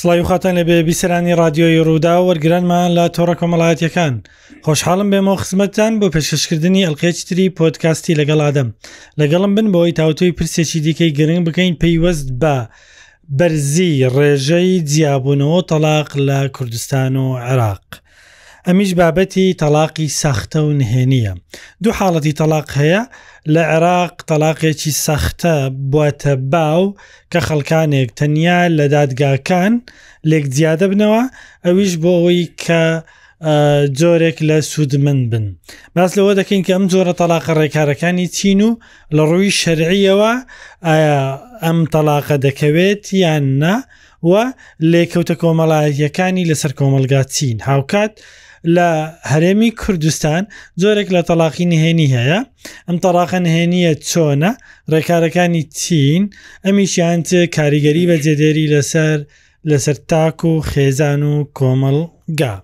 سڵاویوخاتان لەبێ بیسەرانی رادیۆی ڕوودا وەرگرانمان لە تۆڕە کۆمەڵایەتەکان خۆشحاڵم بێمەوە خزمەتتان بۆ پێشکەشکردنی ئەلقێچتری پۆتکاستی لەگەڵ ئادەم لەگەڵم بن بۆی تاوتۆی پرسێکی دیکەی گرنگ بکەین پەیوەست بە بەرزی ڕێژەی جیابوونەوە تەلاق لە کوردستان و عێراق ئەمیش بابەتی تەلاقی سەختە و نهێنیە دوو حاڵەتی تەلاق هەیە لە عێراق تەلاقێکی سەختە بواتە باو کە خەڵکانێک تەنیا لە دادگاکان لێک زیادە بنەوە ئەویش بۆ ئەوەی کە جۆرێک لە سوودمن بن باس لەوە دەکەین کە ئەم جۆرە تەلاقە ڕێکارەکانی چین و لە ڕووی شەرعیەوە ئایا ئەم تەلاقە دەکەوێت یان نا و لێکەوتە کۆمەڵایەتییەکانی لەسەر کۆمەڵگا چین هاوکات لە هەرێمی کوردستان جۆرێک لە تەلاقی نهێنی هەیە ئەم تەلاقە نهێنیە چۆنە ڕێکارەکانی چین ئەمیشیان چ کاریگەری بە جێدێری لەسەر لەسەر تاک و خێزان و کۆمەڵگا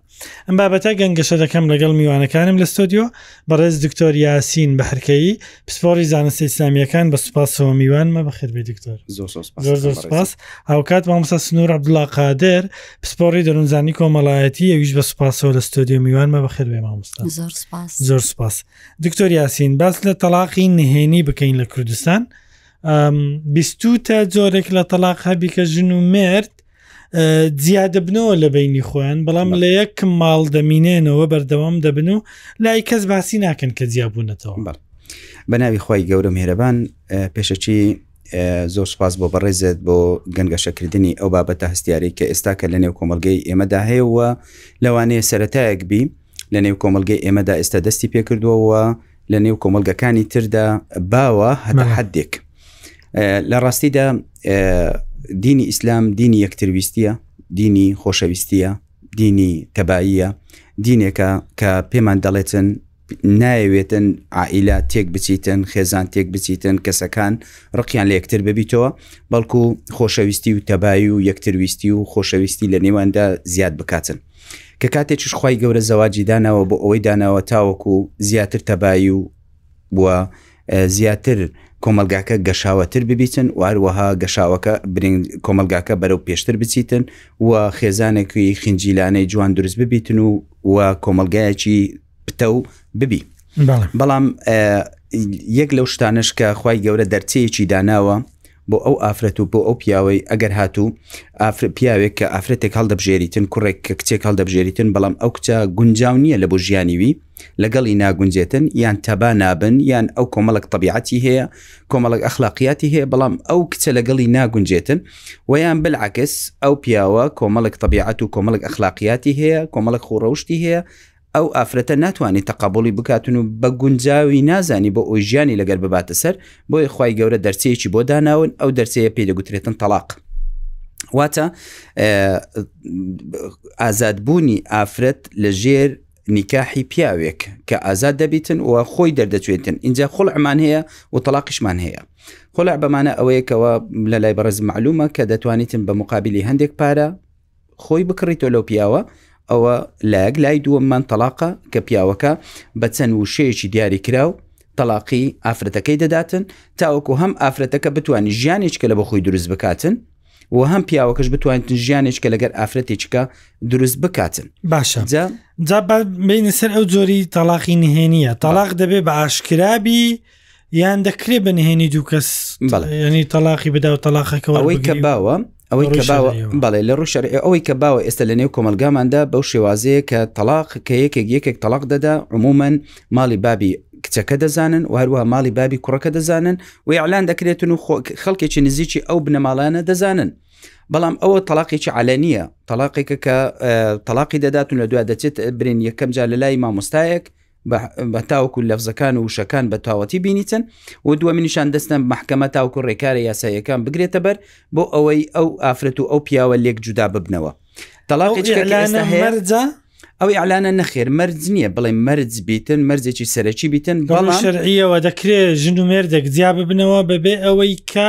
ئەم بابەتە گەنگەشە دەکەم لەگەڵ میوانەکانم لە ستۆدیۆ بەڕێز دکتۆر یاسین بەحرکەیی پسپۆڕی زانستە ئیسلامیەکان بە سوپاسەوە میوانمە بەخێر بێ دکتۆر زۆر زۆر سپاس. زۆر زۆر سپاس هاوکات مامۆستا سنوور عبدڵا قادر پسپۆڕی دەروونزانی کۆمەڵایەتی ئەویش بە سوپاسەوە لە ستۆدیۆ میوانمە بەخێر بێ مامۆستا زۆر سپاس زۆر سپاس دکتۆر یاسین باس لە تەلاقی نهێنی بکەین لە کوردستان ئەم، بیستوتە جۆرێک لە تەلاق هەبی کە ژن و مرد جیا دەبنەوە لە بینی خۆیان بەڵام لە یەک ماڵ دەمینێنەوە بەردەوام دەبن و لای کەس باسی ناکەن کە جیابوونەتەوە بەڵ بە ناوی خی گەورە مهرەبان پێشەچی زۆر سپاس بۆ بەڕێزت بۆ گەنگەشەکردنی ئەو بابەتە هەستیاری کە ئێستا کە لە نێو کۆمەلگەی ئێمەدا هەیە و لەوانەیە سەتایەک بی لە نێو کۆمەلگەی ئێمەدا ئێستا دەستی پێکردووەوە لە نێو کۆمەلگەکانی تردا باوە هەتا حدێک لە ڕاستیدا دینی ئیسلام دینی یەکترویستیە دینی خۆشەویستیە دینی تەباییە دینێکە کە پێمان دەڵێتن ناوێتن ئائیلا تێک بچیتن خێزان تێک بچیتن کەسەکان ڕقیان لە یەکتر ببیتەوە بەڵکو خۆشەویستی و تەبایی و یەکترویستی و خۆشەویستی لە نێواندا زیاد بکاتن کە کاتێکیش خوای گەورە زەواجی داناوە بۆ ئەوەی داناوە تاوەکو و زیاتر تەبایی و بووە زیاتر کۆمەلگاکە گەشاوەتر ببیتن واروەها گەشاوەکە برنگ کۆمەلگاکە بەرەو پێشتر بچیتن و خێزانێکی خنجیلانەی جوان دروست ببیتن و و کۆمەلگایەکی پتە و ببی بەڵام یەک لەو شتانش کە خی گەورە دەرچەیەکی داناوە بۆ ئەو ئافرەت و بۆ ئەو پیاوەی ئەگەر هاتوو ئافر پیاوێک کە ئافرەتێک هەڵدەبژێریتن کوڕێک کە کچێک هەڵدەبژێریتن بەڵام ئەو کچە گونجاو نییە لە بۆ ژیانی وی لەگەڵی ناگونجێتن یان تەبا نابن یان ئەو کۆمەڵک طبیعەتی هەیە کۆمەڵک ئەخلاقیاتی هەیە بەڵام ئەو کچە لەگەڵی ناگونجێتن ویان بلعکس ئەو پیاوە کۆمەڵک طبیعەت و کۆمەڵک ئەخلاقیاتی هەیە کۆمەڵک خوڕەوشتی هەیە ئەو ئافرەتە ناتوانێت تەقەبوڵی بکاتن و بە گونجاوی نازانی بۆ ئەوی ژیانی لەگەر بباتە سەر بۆیە خی گەورە دەرچەیەکی بۆ داناون ئەو دەرچەیە پێی دەگوترێتن تەلاق واتە ئازادبوونی ئافرەت لە ژێر نیکاحی پیاوێک کە ئازاد دەبیتن و خۆی دەردەچێتن اینجا خۆڵ ئەمان هەیە و تەلاقیشمان هەیە خۆلا بەمانە ئەوەیەکەوە لە لای بەڕێز معلومە کە دەتوانیتن بە مقابلی هەندێک پارە خۆی بکڕیتۆ لەو پیاوە ئەوە لایەک لای دووەممان تەلاقە کە پیاوەکە بە چەند وشەیەکی دیاری کراو تەلاقی ئافرەتەکەی دەداتن تاوەکو هەم ئافرەتەکە بتانی ژیانێککە لە بە خۆی دروست بکاتن و هەم پیاوەکەش بتوانین ژیانێککە لەگەر ئافرەتێککە دروست بکاتن باشە جا بینە سەر ئەو جۆری تەلاقی نهێنیە تەلاق دەبێت بە ئاشکرابی یان دەکرێ بە نهێنی دوو کەس ینی تەلاقی بدا و تەلاقەکەەوە ئەوەی کە باوە ئەوەی کە باوە بەڵێ لە ڕوشەر ئەوەی کە باوە ئێستا لە نێو کۆمەلگاماندا بەو شێوازەیە کە تەلاق کە یەکێک یەکێک تەلاق دەدا عمومەن ماڵی بابی کچەکە دەزانن وهروە ماڵی بابی کوڕەکە دەزانن و یعلان دەکرێتن و خەڵکێکی نزیکی ئەو بنەماڵانە دەزانن بەڵام ئەوە تەلاقێکی علە نییە تەلاقێکە کە تەلاقی دەداتون لە دو دەچێت برین یەکەم جار لە لای مامۆستایەک بە تاوکو لەفزەکان و وشەکان بە تاوەتی بینیتن و دووە منیشان دەستم محکەمە تاوکو ڕێکارە یاساییەکان بگرێتە بەر بۆ ئەوەی ئەو ئافرەت و ئەو پیاوە لێک جودا ببنەوە تەڵاقیجا ئەو ئەلانە نەخێر مەرج نییە بڵێ مەرج بیتن مەرجێکی سەرەکی بیتن بەڵام شەرعیەوە دەکرێت ژن و مێردێک جیا ببنەوە بەبێ ئەوەی کە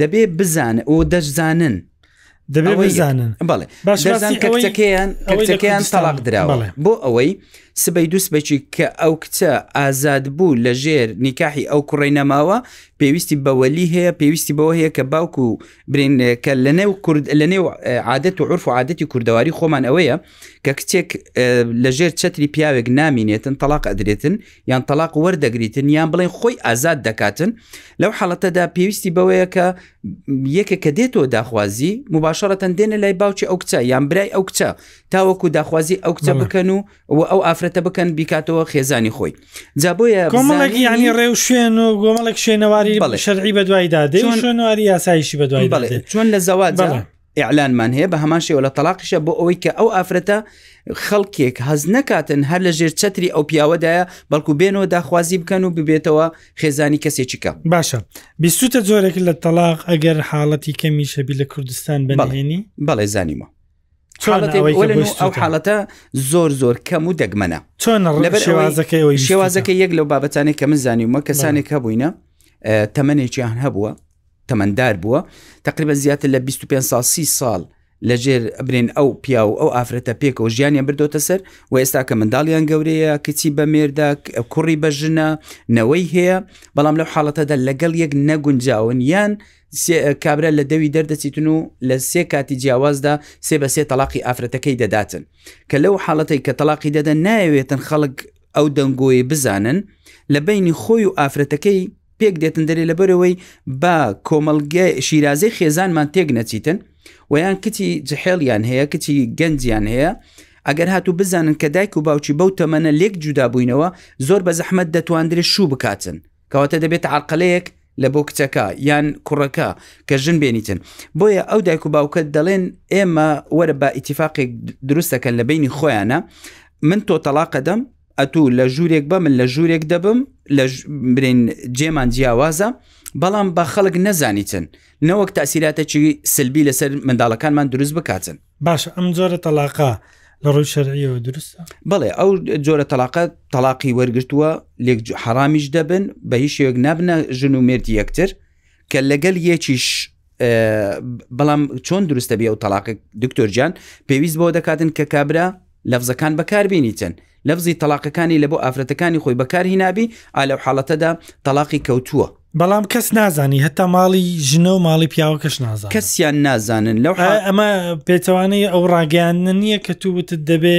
دەبێ بزان و دەشزانن دەبێ بزانن بەڵێ باشزان کەچەکەیان کەچەکەیان تەلاق دراوە بۆ ئەوەی سبەی دووس بچی کە ئەو کچە ئازاد بوو لە ژێر نیکاحی ئەو کوڕی نەماوە پێویستی بەوەلی هەیە پێویستی بەوە هەیە کە باوکو و برینەکە لە نێو کورد لە نێو عادەت و عرف و عادەتی کوردەواری خۆمان ئەوەیە کە کچێک لە ژێر چتری پیاوێک نامینێتن تەلاق ئەدرێتن یان تەلاق وەردەگریتن یان بڵێن خۆی ئازاد دەکاتن لەو حاڵەتەدا پێویستی بەوەیە کە یەکە کە دێتەوە داخوازی مباشرەتەن دێنە لای باوکی ئەو کچە یان برای ئەو کچە تاوەکو داخوازی ئەو کچە بکەن و و ئەو ئافرەتە بکەن بیکاتەوە خێزانی خۆی جابۆیە گۆمەڵێکی ینی ڕێ و شوێن و گۆمەڵێک شوێنەواری شەرعی بە دوایدا دێ شوێنواری یاسایشی بە دوای بڵێ چۆن لە زەوات ئیعلانمان هەیە بە هەمان شێوە لە تەلاقیشە بۆ ئەوەی کە ئەو ئافرەتە خەڵکێک هەز نەکاتن هەر لە ژێر چتری ئەو پیاوەدایە بەڵکو بێنەوە داخوازی بکەن و ببێتەوە خێزانی کەسێکیکە باشە بیستە جۆرێک لە تەلاق ئەگەر حاڵەتی کەمیشەبی لە کوردستان بەڵێنی بەڵێ زانیمە ئەو حاڵەتە زۆر زۆر کەم و دەگمەنە چۆن لەبەر شێوازەکەی شێوازەکە یەک لەو بابەتانێک کە من زانیومە کەسانێک هەبووینە تەمەێکیان هەبووە تەمەندار بووە تقریبا زیاتر لە 25 سال سی ساڵ لەژێر برێن ئەو پیا و ئەو ئافرەتە پێکەوە ژیانیان بردۆتە سەر و ئێستا کە منداڵیان گەورەیە کچی بە مێردا کوڕی بە ژنە نەوەی هەیە بەڵام لەو حاڵەتەدا لەگەڵ یەک نەگونجاون یان کابرا لە دەوی دەردەچیتن و لە سێ کاتی جیاوازدا سێ بە سێ تەلاقی ئافرەتەکەی دەداتن کە لەو حاڵەتی کە تەلاقی دەدە ناوێتن خەڵک ئەو دەنگۆی بزانن لە بینی خۆی و ئافرەتەکەی پێک دێتن دەرێ لەبەرەوەی با کۆمەلگە شیرازەی خێزانمان تێک نەچیتن ویان کچی جحێڵیان هەیە کچی گەنجیان هەیە ئەگەر هاتو بزانن کە دایک و باوکی بەو تەمەە لێک جودا بووینەوە زۆر بە زەحمەت دەتواندرێت شوو بکاتن کەواتە دەبێت عقلەیەک لە بۆ کچەکە یان کوڕەکە کە ژن بێنیتن بۆیە ئەو دایک و باوکە دەڵێن ئێمە وەرە بە ئیتیفاقێک دروستەکەن لە بینی خۆیانە من تۆ تەلاقە دەم ئەتوو لە ژوورێک بە من لە ژوورێک دەبم لە برین جێمان جیاوازە بەڵام بە خەڵک نەزانیتن نەوەک تاسیراتەکی سلبی لەسەر منداڵەکانمان دروست بکاتن باش ئەم جۆرە تەلاقا لە ڕووی شەرعیەوە دروستە بڵێ ئەو جۆرە تەلاقە تەلاقی وەرگتووە لێک حەرامیش دەبن بە هیچ شێوێک نابنە ژن و مردی یەکتر کە لەگەل یەکیش بەڵام چۆن دروستە بێ و تەلاقی دکتۆرجان پێویست بۆ دەکاتن کە کابرا لەفزەکان بەکاربیینیتن لەفزی تەلاقەکانی لە بۆ ئافرەتەکانی خۆی بەکارهینابی ئالە و حاڵەتەدا تەلاقی کەوتووە بەڵام کەس نازانی هەتا ماڵی ژنە و ماڵی پیاوەکەش نازان کەسیان نازانن لەو ئەمە پێچەوانەی ئەو ڕاگەیان نییە کە تووتت دەبێ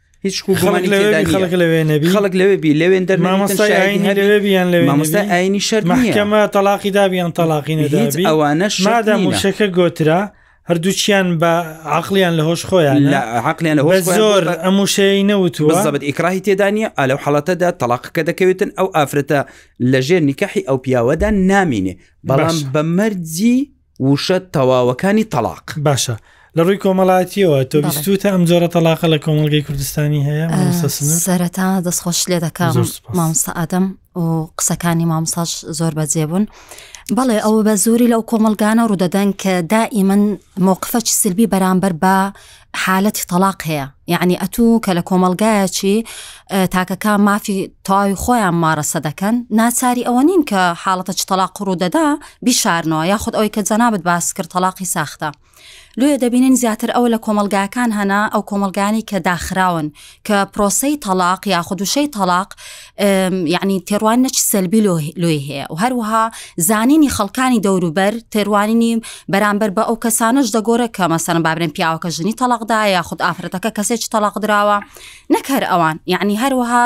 هیچ خەڵک لەوێ نەبی خەڵک لەوێ بی لەوێن دەر مامۆستا ئاینی شەر محکەمە تەلاقی دابیان تەلاقی نەدێت ئەوانە شادە موشەکە گۆترا هەردووچیان بە عقلیان لە هۆش خۆیان لە عقلیان لە زۆر ئەم وشەیە نەوتوە زەبت ئیکراهی تێدانە ئالە حڵەتەدا تەلاقەکە دەکەوێتن ئەو ئافرەتە لەژێر نیکەحی ئەو پیاوەدا نامینێ بەڵام بە مەرجی ووشە تەواوەکانی تەلاق باشە لە ڕووی کۆمەڵاتیەوە تۆ بیستوتە ئەم جۆرە تەلاقە لە کۆمەلگەی کوردستانی هەیە سەرەتا دەستخۆش لێ دەکەم مامسا ئادەم و قسەکانی مامساش زۆر بەجێ بوون بەڵێ ئەو بە زۆری لەو کۆمەلگانە ڕوودەدەن کە دائیمەن مووقفەچ سلبی بەرامبەر بە حالەتی تەلاق هەیە یعنی ئەتوو کە لە کۆمەلگایەکی تاکەکە مافی تەواوی خۆیان مارەسە دەکەن ناچاری ئەوە نین کە حاڵەتە چ تەلاق قڕوو دەدا بیشارنەوە یاخود ئەوەی کە جەنابەت باس کرد تەلاقی ساختە لێ دەبینین زیاتر ئەوە لە کۆمەلگاکان هەنا ئەو کۆمەلگانی کە داخراون کە پرۆسەی تەلاق یاخود وشەی تەلاق یعنی تێڕوان نەچ سەلبی لۆی هەیە و هەروەها زانینی خەڵکانی دەوروبەر تێڕوانینی بەرامبەر بە ئەو کەسانش دەگۆرە کە مەسەن بابرێن پیاوەکە ژنی تەلاقدایە یاخود ئافرەتەکە کەسێک تەلاق دراوە نەکەر ئەوان یعنی هەروەها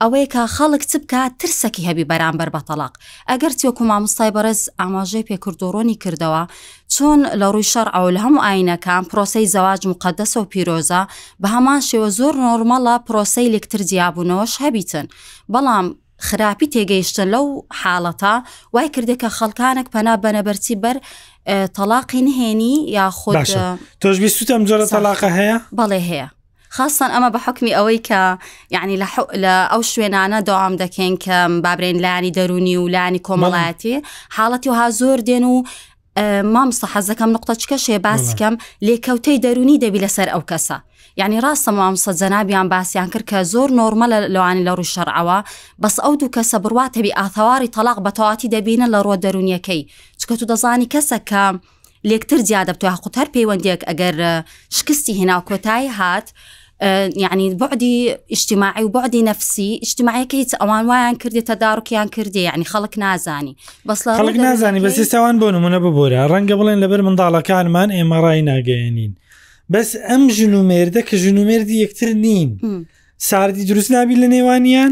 ئەوەی کە خەڵک چ بکا ترسەکی هەبی بەرامبەر بە تەلاق ئەگەر تێکو ماموستای بەڕێز ئاماژەی پێکردۆڕۆنی کردەوە چۆن لە ڕووی شەڕ ئەو لە هەموو ئاینەکان پرۆسی زەواج مقدەسە و پیرۆزە بە هەمان شێوە زۆر نۆرمەڵە پرۆسی لەکتر جیابوونەوەش هەبیتن بەڵام خراپی تێگەیشتن لەو حاڵەتە وای کردێ کە خەڵکانێک پەنا بەنەبەرچی بەر تەلاقی نهێنی یا خۆش تۆش بیستم جۆرە تەلاقە هەیە بەڵێ هەیە خاصەن ئەمە بە حکمی ئەوەی کە یعنی لە ئەو شوێنانە داوام دەکەین کە بابرێن لانی دەرونی و لانی کۆمەڵایەتی حاڵەتی وها زۆر دێن و مامسە حەزەکەم نقطە چکەشێ باسیکەم لێکەوتەی دەرونی دەبی لەسەر ئەو کەسە یعنی ڕاستە مامسە جەنابیان باسییان کرد کە زۆر نۆرمە لە لەوانی لە ڕووی شەرعەوە بەس ئەو دوو کەسە بڕواتەبی ئاثەواری تەلاق بەتەواتی دەبینە لە ڕۆ دەرونیەکەی چکە تو دەزانی کەسە کە لێکتر جیا دەبتو هەقوت هەر پەیوەندێک ئەگەر شکستی هێناو کۆتایی هات یعنی بعدی ئیشتیماعی و بعدی نفسی ئیشتیماعەکە هیچ ئەوان وایان کردێتە داڕکیان کردێ یعنی خەڵک نازانی بەس خەڵک نازانی بەسیستاوان بۆ نمونە ببوورە ڕەنگە بڵێن لەبەر منداڵەکانمان ئێمەڕای ناگەێنین بەس ئەم ژن و مێردە کە ژن و مێردی یەکتر نین. ساردی دروست نابی لە نێوانیان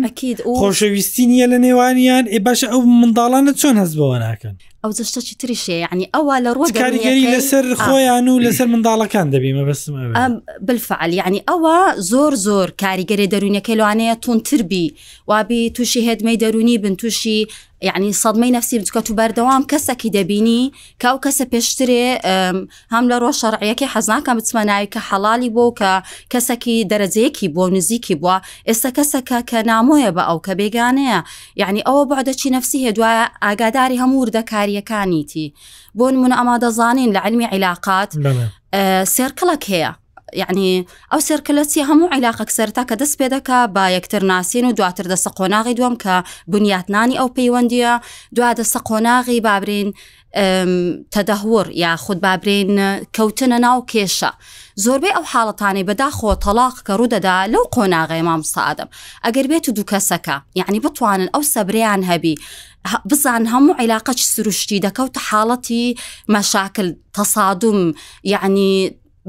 خۆشەویستی نییە لە نێوانیان ئێ باشە ئەو منداڵانە چۆن هەز بەوە ناکەن ئەو جشتەکی تریشێ ینی ئەوە لە ڕۆژ کاریگەری لەسەر خۆیان و لەسەر منداڵەکان دەبی مەبستم بلفعل ینی ئەوە زۆر زۆر کاریگەری دەرونەکە لەوانەیە تونتربی وابی تووشی هێدمەی دەرونی بن تووشی یەعنی سەدمەی نەفسی بچکە تو بەردەوام کەسەکی دەبینی کە ئەو کەسە پێشترێ هەم لە ڕۆژ شەڕعیەکەی حەزناکە بچمە ناوی کە حەڵی بۆ کە کەسەکی دەرەجەیەکی بۆ نزیکی بووە ئێستا کەسەکە کە نامۆیە بە ئەو کە بێگانەیە یعنی ئەوە بەعدەچی نفسی هێدوایە ئاگاداری هەموو وردەکاریەکانیتی بۆن من ئەما دەزانین لە علمی عیلاقات سێرکڵک هەیە یعنی ئەو سێرکەلەچی هەموو عیلاقەک سەرتا کە دەست پێ دەکا با یەکتر ناسین و دواتر دەسە قۆناغی دوم کە بنیاتنانی ئەو پەیوەندیە دوا دەسە قۆناغی بابرین تەدەهور یا خود بابرین کەوتنە ناو کێشە زۆربەی ئەو حاڵەتانی بەداخۆ تەلاق کە ڕوودەدا لەو قۆناغی مامسادەم ئەگەر بێت و دوو کەسەکە یعنی بتوانن ئەو سەبریان هەبی بزان هەموو عیلاقەچ سروشتی دەکەوتە حاڵەتی مەشاکل تەسادم یعنی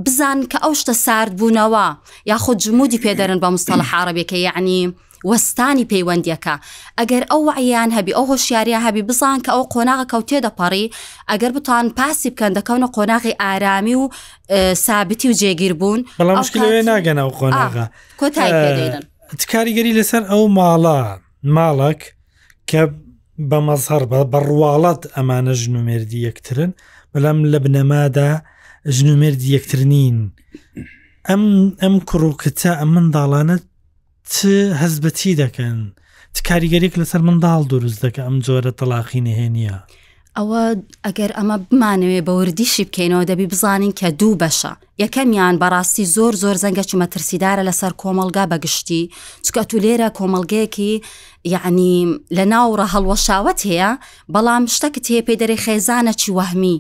بزان کە ئەو شتە سارد بوونەوە یاخود جمودی پێدەرن بە مستەڵە حاڕەبێکە یعنی وەستانی پەیوەندیەکە ئەگەر ئەو وعیان هەبی ئەو هۆشیاریە هەبی بزان کە ئەو قۆناغە کەوتێ دەپەڕی ئەگەر بتان پاسی بکەن دەکەونە قۆناغی ئارامی و سابتی و جێگیر بوون بەڵامشکلێ ناگەنە ئەو قۆناغە کۆتای تکاریگەری لەسەر ئەو ماڵە ماڵک کە بە مەزهڕ بە بە ڕواڵەت ئەمانە ژن و مردی یەکترن بەڵام لە بنەمادا ژن و مردی یەکترنین ئەم ئەم کوڕوکتە ئەم منداڵانە چ هەز بەچی دەکەن کاریگەرێک لەسەر منداڵ دروست دەکە ئەم جۆرە تەلاقی نهێنە ئەوە ئەگەر ئەمە بمانەوێ بە وردیشی بکەینەوە دەبی بزانین کە دوو بەشە یەکەمیان بەڕاستی زۆر زۆر زەنگە چومە ترسیدارە لەسەر کۆمەلگا بەگشتی چکە تو لێرە کۆمەلگەیەکی یعنی لە ناوڕە هەڵوەشاوت هەیە بەڵام شتەکت هەیە پێ دەری خێزانە چی وەهمی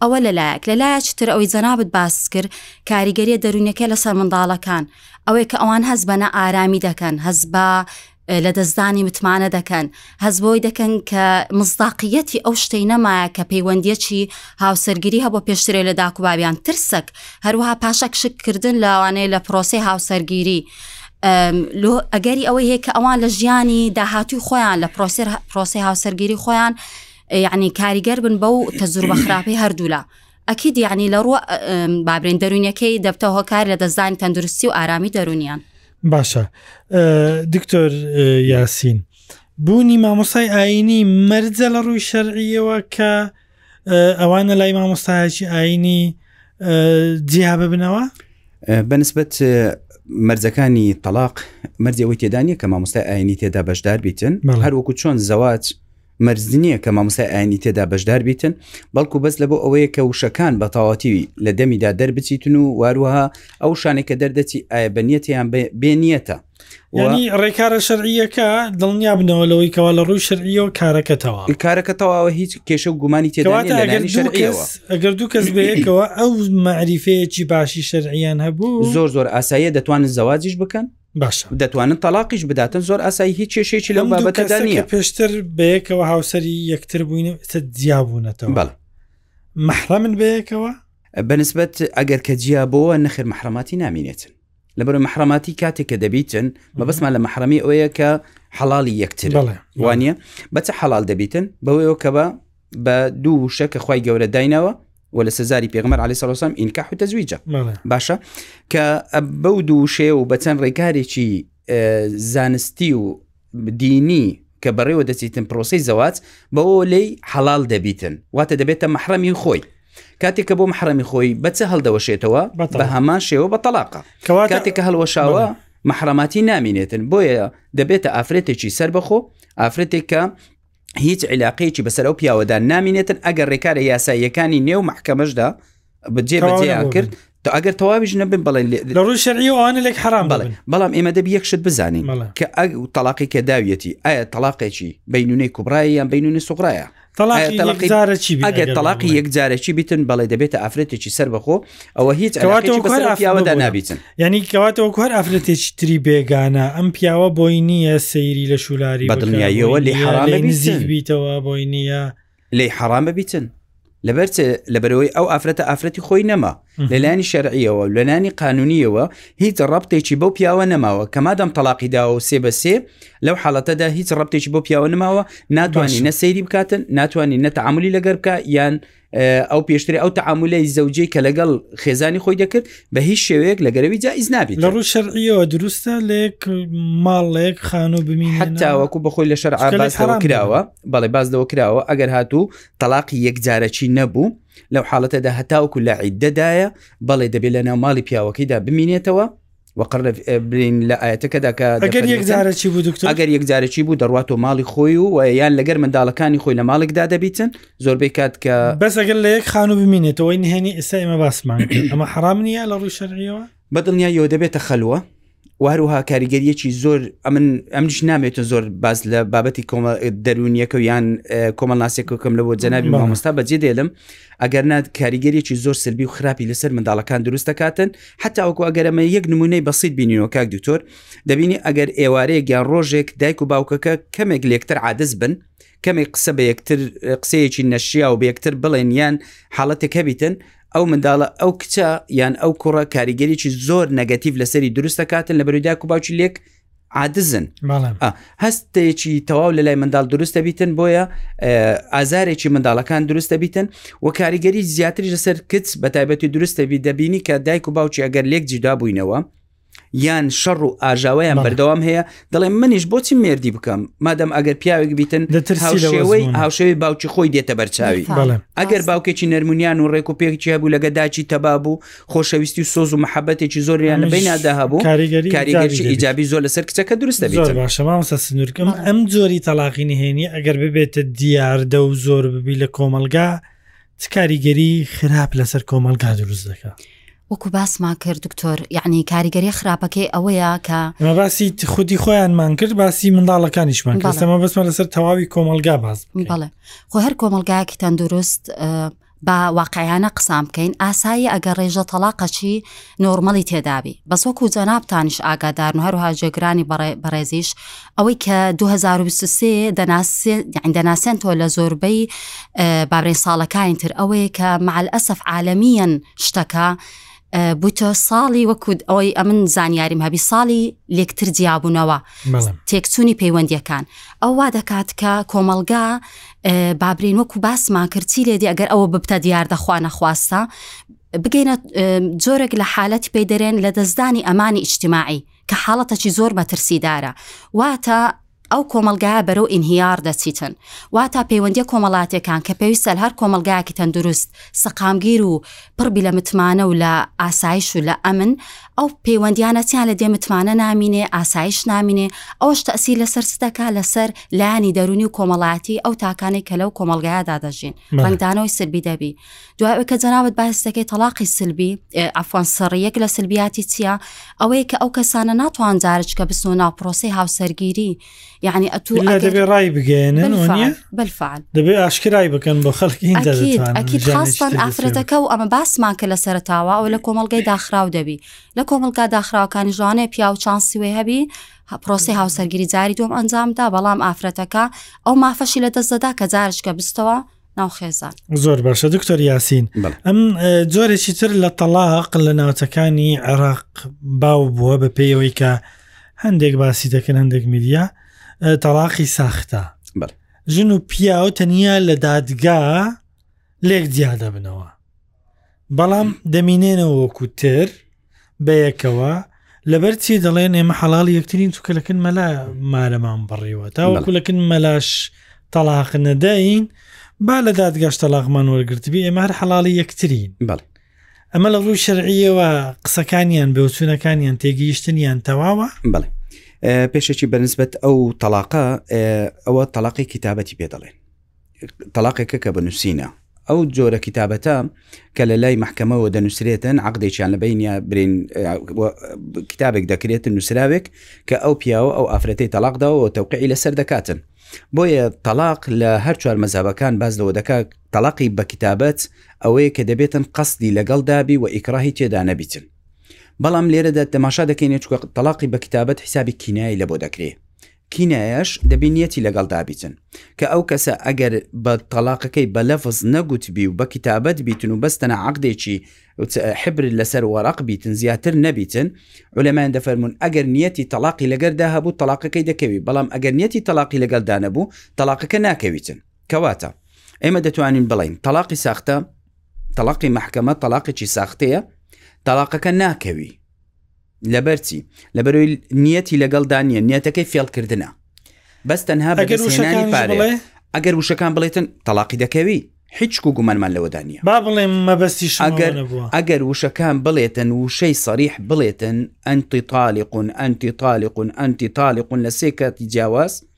ئەوە لەلایەک لەلایەکی تر ئەوەی جەنابەت باس کرد کاریگەریە دەرونەکە لەسەر منداڵەکان ئەوەی کە ئەوان هەز بەە ئارامی دەکەن هەز بە لەدەستدانی متمانە دەکەن هەز بۆی دەکەن کە مزداقیەتی ئەو شتەی نەمایە کە پەیوەندیەکی هاوسەرگیری هەبوو پێشترێ لە داکوبابیان ترسەک هەروها پاشەک شکردن لاوانەیە لە پرۆسی هاوسەرگیری لۆ ئەگەری ئەوەی هەیە کە ئەوان لە ژیانی داهاتوی خۆیان لە پرۆسێر پرۆسی هاوسەرگیری خۆیان یعنی کاریگەر بن بەو تەزور بە خراپی هەردوولا ئەکید یعنی لە ڕوە بابرێن دەرونیەکەی دەبتە هۆکار لە دەستدانی تەندروستی و ئارامی دەرونیان باشە دکتۆر یاسین بوونی مامۆسای ئاینی مەرجە لە ڕووی شەرعیەوە کە ئەوانە لای مامۆستایکی ئاینی جیا ببنەوە بەنسبەت مەرجەکانی تەلاق مەرجەوەی تێدانە کە مامۆستای ئاینی تێدا بەشدار بیتن هەروەکو چۆن زەواج مەرج نییە کە مامۆستای ئاینی تێدا بەشدار بیتن بەڵکو بەس لە بۆ ئەوەیە کە وشەکان بە تەواتی لە دەمیدا دەربچیتن و واروها ئەو شانێک کە دەردەچی ئایا بەنیەتیان بێنیەتە ینی ڕێکارە شەرعیەکە دڵنیا بنەوە لەوەی کەوا لە ڕووی شەرعیە و کارەکەتەوە کارەکەتەواوە هیچ کێشە و گومانی تێداگەردووکەس ئەگەر دوو کەس بەیەکەوە ئەو مەعریفەیەکی باشی شەرعیان هەبوو زۆر زۆر ئاساییە دەتوانن زەواجیش بکەن باشە دەتوانن تەلاقیش بداتن زۆر ئاسایی هیچ کێشێکی لەم بابەتەدا نیە پێشتر بەیەکەوە هاوسری یەکتر بووین جیابوونەتەوە بەڵ مەحرە من بەیەکەوە بەنسبەت ئەگەر کە جیا بۆە نەخر مەحرەماتی نامینێتن لەبەر مەحرەماتی کاتێک کە دەبیتن مەبەستمان لە مەحرەمی ئەوەیە کە حەڵی یەکتر وانە بەچە حەڵال دەبیتن بەوەیەوە کە بە بە دوو وشە کە خی گەورە داینەوە و لە سزاری پێغمەر علی سەسام ئینکە حوتە زویجە باشە کە بەو دوو شێ و بەچەند ڕێکارێکی زانستی و دینی کە بەڕێوە دەچیتن پرۆسی زەوات بەوە لی حەڵال دەبیتن واتە دەبێتە محرەمی خۆی کاتێک کە بۆ محرەمی خۆی بەچە هەڵدەوەشێتەوە بە هەمان شێوە بە تەلاقە کاتێک کە هەڵوەشاوە محرەماتی نامینێتن بۆیە دەبێتە ئافرەتێکی سەر بەخۆ ئافرەتێک کە هیچ عیلاقەیەکی بەسەر ئەو پیاوەدا نامینێتن ئەگەر ڕێکارە یاساییەکانی نێو محکەمەشدا بجێ بەجێیان کرد تا ئەگەر تەواویش نەبن بڵێ لە ڕووی شەرعیوانە لێک حرام بڵێ بەڵام ئێمە دەبی یەکشت بزانین کە ئەگ و تەلاقی کە داویەتی ئایا تەلاقێکی بینونەی کوبرایە یان بینونی سوغرایە ئەگەر تەلاقی یەکجارەکی بیتن بەڵێ دەبێتە ئافرەتێکی سەر بەخۆ ئەوە هیچ پیاوەدا نابیتن ینی کەواتەوە کوار ئافرەتێکی تری بێگانە ئەم پیاوە بۆی نییە سەیری لە شولاری بەدڵنیاییەوە لێ حڕامبیتەوە بۆی نییە لی حەڕام ببیتن لەبەر لەبەرەوەی ئەو ئافرەتە ئافرەتی خۆی نەما لەلایانی شەرعیەوە لەلانی قانونیەوە هیچ ڕبتێکی بەو پیاوە نەماوە کەمادەم تەلاقی داوە و سێ بە سێ لەو حاڵەتەدا هیچ ڕبتێکی بۆ پیاوە نماوە ناتوانانی نە سەیری بکاتن ناتوانانی نەتەعاملی لەگەر بکە یان ئەو پێشتری ئەو تعاملی زەوجەی کە لەگەڵ خێزانی خۆی دەکرد بە هیچ شێوەیەک لە گەرەوی جایز نابێت لە ڕوو شەرعیەوە دروستە لێک ماڵێک خان و بمین هەتاوەکو بەخۆی لە شەر ئاباسەوە کراوە بەڵێ باز لەوە کراوە ئەگەر هاتوو تەلاقی یەکجارەکی نەبوو لەو حاڵەتەدا هەتاوەکو لە عیددەدایە بەڵێ دەبێت لە ناو ماڵی پیاوەکەیدا بمینێتەوە وەقڕبرین لە ئاەتەکەدا کە ئەگەر یەکجارەی بوو دکتۆر ئەگەر یەکجارەی بوو دەڕات و ماڵی خۆی و یان لەگەر منداڵەکانی خۆی لە ماڵێکدا دەبیتن زۆربەی کات کە بەس ئەگەر لە یەک خانوو بمینێتەوەی نهێنی ئێستا ئمە باسمان ئەمە حرام نییە لە ڕووی شەرەوە بەدڵنیا یۆ دەبێتە خەلووە وهروها کاریگەریەکی زۆر ئەمن ئەمش نامێتە زۆر باز لە بابەتی کۆمە دەروونیەکە یان کۆمەڵ ناسێکەکەم لە بۆ جەنابی مامۆستا بەجێ دێلم ئەگەر نات کاریگەریەکی زۆر سربی و خراپی لەسەر منداڵەکان دروست دەکاتن هەتاوەکو ئەگەر ئەمە یەک نمونەی بەسییت بینیەوە کاک دکتۆر دەبینی ئەگەر ئێوارەیە گیان ڕۆژێک دایک و باوکەکە کەمێک لێکتر عادز بن کەمێک قسە بە یەکتر قسەیەکی نەشیا و بەکتر بڵێن یان حاڵەتێک هەبیتن ئەو منداڵە ئەو کچە یان ئەو کوڕە کاریگەریی زۆر نەگەتیڤ لەسەری دروست دەکاتن لە بەروداک و باوکی لێک عادزن هەستێکی تەواو لە لای منداڵ دروستە بیتن بۆیە ئازارێکی منداڵەکان دروستە بیتن و کاریگەری زیاتری لەسەر کچ بە تایبەتی دروستە بی دەبینی کە دایک و باوکی ئەگەر لێک جیدا بووینەوە یان شەڕ و ئاژاوەیان بەردەوام هەیە دەڵێ منیش بۆچی مردی بکەم مادەم ئەگەر پیاوێک بیتن هاوشێوەی هاوشێوی باوکی خۆی دێتە بەرچاوی ئەگەر باوکێکی نەرمونیان و ڕێک و پێکچی هەبوو لەگە داچی تەبابوو خۆشەویستی و سۆز و محەبەتێکی زۆر یان بینادا هەبوو کاریگەری ئیجابی زۆر لەسەر کچەکە دروستە بێت باشەمامسە سنوورکەم ئەم جۆری تەلاقی نهێنی ئەگەر ببێتە دیاردە و زۆر ببی لە کۆمەلگا چ کاریگەری خراپ لەسەر کۆمەلگا دروست دەکات. وەکو باسمان کرد دکتۆر یعنی کاریگەری خراپەکەی ئەوەیە کە باسی خودی خۆیانمان کرد باسی منداڵەکانیشمان کەسەمە بەسمە لەسەر تەواوی کۆمەلگا باز بڵێ خۆ هەر کۆمەلگایەکی تەندروست با واقعیانە قسان بکەین ئاساییە ئەگەر ڕێژە تەڵاقەکی نۆرمەڵی تێدابی بەس وەکو جەنابتانیش ئاگادارن و هەروها جێگرانی بەڕێزیش ئەوەی کە 2023 دەناسێن تۆ لە زۆربەی بابرێن ساڵەکانی تر ئەوەیە کە مەعل ئەسەف عاالمیەن شتەکە بوتە ساڵی وەکو ئەوەی ئەمن زانیاریم هەبی ساڵی لێکتر جیابوونەوە تێکچوونی پەیوەندیەکان ئەو وا دەکات کە کۆمەلگا بابرین وەکو باسمان کردچی لێدی ئەگەر ئەوە ببتە دیار دەخوا نەخواستە بگەینە جۆرێک لە حالەتی پێی دەرێن لە دەستدانی ئەمانی ئیجتماعی کە حاڵەتەکی زۆر مەترسیدارە واتە ئەو کۆمەڵگایە بەرەو ئینهیار دەچیتن واتا پەیوەندیە کۆمەڵاتیەکان کە پێویستە لە هەر کۆمەڵگایەکی تەندروست سەقامگیر و پڕ بی لە متمانە و لە ئاسایش و لە ئەمن ئەو پەیوەندیانە چیان لە دێ متمانە نامینێ ئاسایش نامینێ ئەوەش تەئسیر لە سەر چ دەکا لە سەر لایەنی دەرونی و کۆمەڵایەتی ئەو تاکانەی کە لەو کۆمەڵگایەدا دەژین ڕەنگدانەوەی سربی دەبی دوای ئەوەی کە جەنابت باس دەکەی تەلاقی سلبی ئەفوان سەڕی یەک لە سلبیاتی چییە ئەوەیە کە ئەو کەسانە ناتوان جارج کە بستۆ ناو پرۆسی هاوسەرگیری یعنی ئەتو دەبێ ڕای بگەێنن بەفعال دەبێ ئاشکرای بکەن بۆ خەڵکی خاستان ئافرەتەکە و ئەمە باسمان کە لە سەرتاوە ئەو لە کۆمەلگەی داخراو دەبی لە کۆمەلگا داخراوەکانی ژوانێ پیا و چانسی وێ هەبی پرۆسی هاوسەرگیری جاری دوم ئەنجامدا بەڵام ئافرەتەکە ئەو مافەشی لە دەستدەدا کە جارشکە بستەوە ناوخێزان زۆر باشە دکتۆر یاسین ئەم جۆرێکی تر لە تەلاق لە ناوچەکانی عێراق باو بووە بە پێیەوەی کە هەندێک باسی دەکەن هەندێک میدیا تەلاقی ساختە ژن و پیاو تەنیا لە دادگا لێک جیا دەبنەوە بەڵام دەمینێنەوە وەکو تر بەیەکەوە لەبەر چی دەڵێن ئێمە حەڵال یەکترین چکە لەکن مەلا مارەمان بڕیوە تاوەکو لەکن مەلاش تەلاق نەدەین با لە دادگەشت تەلاقمان وەرگرتبی ئێمە هەر حەڵی یەکترین بڵێ ئەمە لە ڕووی شەرعیەوە قسەکانیان بێوچوونەکانیان تێگەیشتنیان تەواوە بڵێ پێشێکی بەنسبەت ئەو تەلاقە ئەوە تەلاقی کتابەتی پێ دەڵێن تەڵاقێکە کە بە نووسینە ئەو جۆرە کتابەتە کە لە لای محکەمەوە دەنووسرێتن عقدێکیان لە بینە برین کتابێک دەکرێتن نووسراوێک کە ئەو پیاوە ئەو ئافرەتی تەلاقداوە تەوقعی لەسەر دەکاتن بۆیە تەلاق لە هەر چوار مەزابەکان باز لەوە دەکات تەلاقی بە کتابەت ئەوەیە کە دەبێتن قەستی لەگەڵ دابی و ئیکراهی تێدا نەبیتن بەڵام لێرەدا تەماشا دەکەین چکە تەلاقی بە کتابەت حسابی کینایی لە بۆ دەکرێت کینایەش دەبی نیەتی لەگەڵدا بیتن کە ئەو کەسە ئەگەر بە تەڵاقەکەی بە لەفز نەگوتبی و بە کیتابەت بیتن و بەس تەنە عەقدێکی حبر لەسەر وەڕەق بیتن زیاتر نەبیتن عولەمایان دەفەرمون ئەگەر نیەتی تەڵاقی لەگەردا هەبوو تەڵاقەکەی دەکەوی بەڵام ئەگەر نیەتی تەڵاقی لەگەلدا نەبوو تەڵاقەکە ناکەویتن کەواتە ئێمە دەتوانین بڵین تەڵاقی ساختە تەڵاقی محکەمە تەڵاقێکی ساختەیە تەڵاقەکە ناکەوی لەبەرچی لەبەرۆی نیەتی لەگەڵدا نیە نیەتەکەی فێڵکردە بەس تەنها بەگەرانی پارێ ئەگەر وشەکان بڵێتن تەلاقی دەکەوی هیچ و گومانمان لەوەدا نیە با بڵێم مەبەستی شەگەر ئەگەر وشەکان بڵێتن وشەی سەریح بڵێتن ئەنتی تاالقون ئەنتی تاالقون ئەنتی تاالقون لە سێ کاتی جیاواز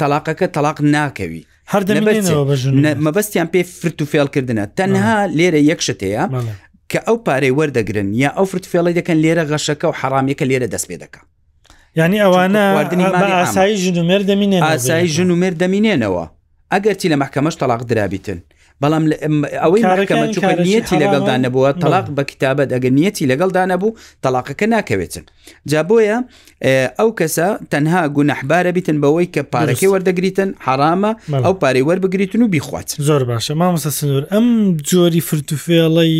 تەڵاقەکە تەڵاق ناکەوی هەر دەمێنەوە بە ژن مەبەستیان پێ فرت و فێڵکردنە تەنها لێرە یەک شت هەیە کە ئەو پارەی وەردەگرن یا ئەو فرت فێڵی دەکەن لێرە غەشەکە و حەڕامەکە لێرە دەست پێ دەکە ینی ئەوانە ئاسایی ژن و مێر دەمینێن ئاسایی ژن و مێر دەمینێنەوە ئەگەرچی لە محکەمەش تەلاق درابیتن بەڵام ئەوەی مەحکەمە چکە نیەتی لەگەڵدا نەبووە تەلاق بە کتابەت ئەگە نیەتی لەگەڵدا نەبوو تەلاقەکە ناکەوێتن جا بۆیە ئەو کەسە تەنها گونەحبارە بیتن بەوەی کە پارەکەی وەردەگریتن حرامە ئەو پارەی وەربگریتن و بیخوات زۆر باشە مامەسە سنوور ئەم جۆری فرتوفێڵەی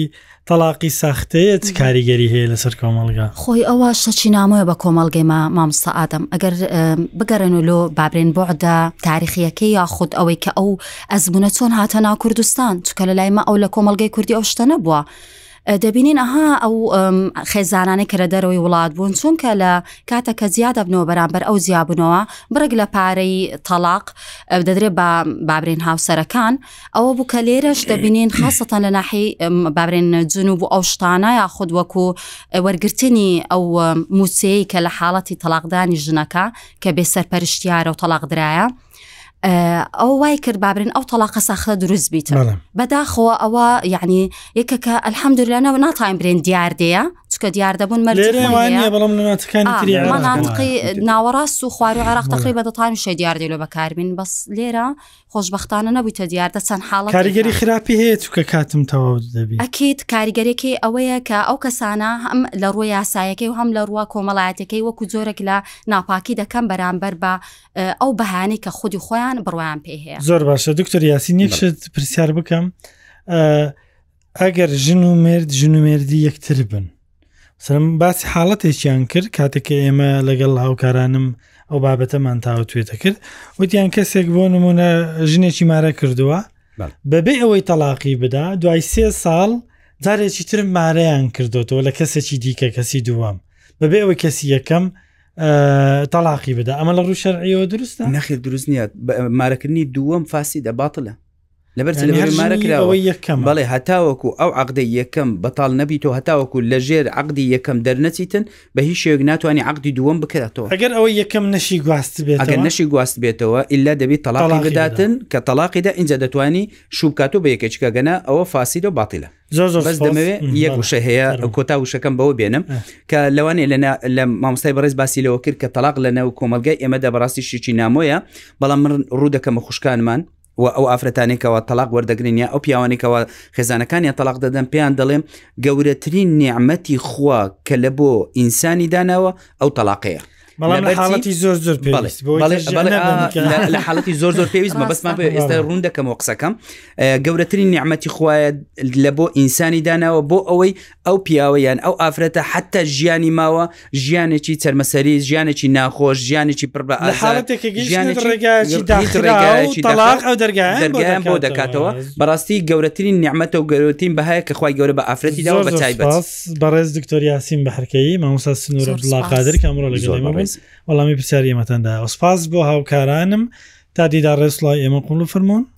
تەلاقی ساختەیە چ کاریگەری هەیە لەسەر کۆمەلگا خۆی ئەوە شەچی نامۆە بە کۆمەلگەی ما مامستا ئادەم ئەگەر بگەڕێن و لۆ بابرێن بۆعدا تاریخیەکەی یاخود ئەوەی کە ئەو ئەزمونە چۆن هاتە ناو کوردستان چکە لە لای ما ئەو لە کۆمەلگەی کوردی ئەو شتە نەبووە. دەبینین ئەها ئەو خێزانانە کە لە دەرەوەی وڵات بوون چونکە لە کاتە کە زیاد دەبنەوە بەرامبەر ئەو زیابنەوە بڕێک لە پارەی تەلاق دەدرێت بە بابرین هاوسەرەکان ئەوە بوو کە لێرەش دەبینین خاستان لە ناحی بابرێن جنوب و ئەو شتانە یا خود وەکو وەرگرتنی ئەو موچەیە کە لە حاڵەتی تەلاقدانی ژنەکە کە بێ سەرپەرشتیارە و تەلاق درایە. ئەو وای کرد بابرن ئەو تەلاقە ساخە دروست بیت بەداخەوە ئەوە یعنی یەکەکە ئەلحەمدورلانەوە ناتایم برێن دیاردەیە چکە دیاردەبوون مەرجەکانی ناوەڕاست و خوار و عراق تقری بە دەتان شە دیاردی لە بەکاربین بەس لێرە خۆشبەختانە نەبوویتە دیاردە چەند حاڵەت کاریگەری خراپی هەیە چکە کاتم تەواو دەبی ئەکیت کاریگەرێکی ئەوەیە کە ئەو کەسانە هەم لە ڕووە یاسایەکەی و هەم لە ڕووە کۆمەڵایەتەکەی وەکو جۆرەك لە ناپاکی دەکەم بەرامبەر بە ئەو بەهانەی کە خودی خۆیان بڕوایان پێ هەیە زۆر باشە دکتۆر یاسین یەکشت پرسیار بکەم ئەگەر ژن و مرد ژن و مردی یەکتر بن سرم باسی حاڵەتێکیان کرد کاتێککە ئێمە لەگەڵ هاوکارانم ئەو بابەتەمان تاوتێتە کرد وتیان کەسێک بۆ نمونە ژنێکی مارە کردووە بەبێ ئەوەی تەلاقی بدا دوای سێ ساڵ جارێکی تر مارەیان کردوەوە لە کەسێکی دیکە کەسی دووەم بەبێ ئەوەی کەسی یەکەم تەلاقی بدا ئەمە لە ڕوو شەرعیەوە دروستە نەخێ دروست نیە مارەکردنی دووەم فاسی دەباتە لەبەر هەرمارە کراوە یەکەم بەڵێ هەتاوەکو ئەو عقدەی یەکەم بەتاڵ نەبییتەوە هەتاوەکو لە ژێر عقدی یەکەم دەرنەچیتن بە هیچ شێک ناتوانانی عقدی دووەم بکرێتەوە ئەگەر ئەوە یەکەم نەشی گواست بێت ئەگەر نەشی گواست بێتەوە ئللا دەبی تەلاقی بداتن کە تەلاقیدا اینجا دەتوانی شوبکاتۆ بە یەکێکچکە گەنا ئەوە فاسیدە و باتیلە بەس دەمەوێت یەک وشە هەیە کۆتا وشەکەم بەوە بێنم کە لەوانێ لە لە مامۆستای بەڕێز باسی لەوە کرد کە تەلاق لە ناو کۆمەلگای ئێمەدا بەڕاستی شتێکی نامۆیە بەڵام من ڕوو دەکەمە خوشکانمان و ئەو ئافرەتانی کەوا تەلاق وەردەگرن یا ئەو پیاوانی کەوا خێزانەکانیان تەلاق دەدەن پێیان دەڵێم گەورەترین نیعممەتی خوا کە لە بۆ ئینسانی داناوە ئەو تەلاقەیە بەڵام لە حاڵەتی زۆر زۆر پێویست لە حاڵەتی زۆر زۆر پێویست مە بەسمان پێ ئێستا ڕوون دەکەمەوە قسەکەم گەورەترین نیعممەتی خوایە لە بۆ ئینسانی داناوە بۆ ئەوەی ئەو پیاوە یان ئەو ئافرەتە حتا ژیانی ماوە ژیانێکی چەرمەسەری ژیانێکی ناخۆش ژیانێکی پڕ بە دەرگایان بۆ دەکاتەوە بەڕاستی گەورەترین نیعممەتە و گەورەترین بەهایە کە خخوای گەورە بە ئافرەتی زۆر بە تایبەت بەڕێز دکتۆریاسیم بەحرکەی مامۆسا سنوورە بڵاقادر کامڕۆ لە وەڵامی پرسیاری ئێمەتەندا سپاس بۆ هاوکارانم تا دیدا ڕێسڵای ئێمە قوڵ فرمونون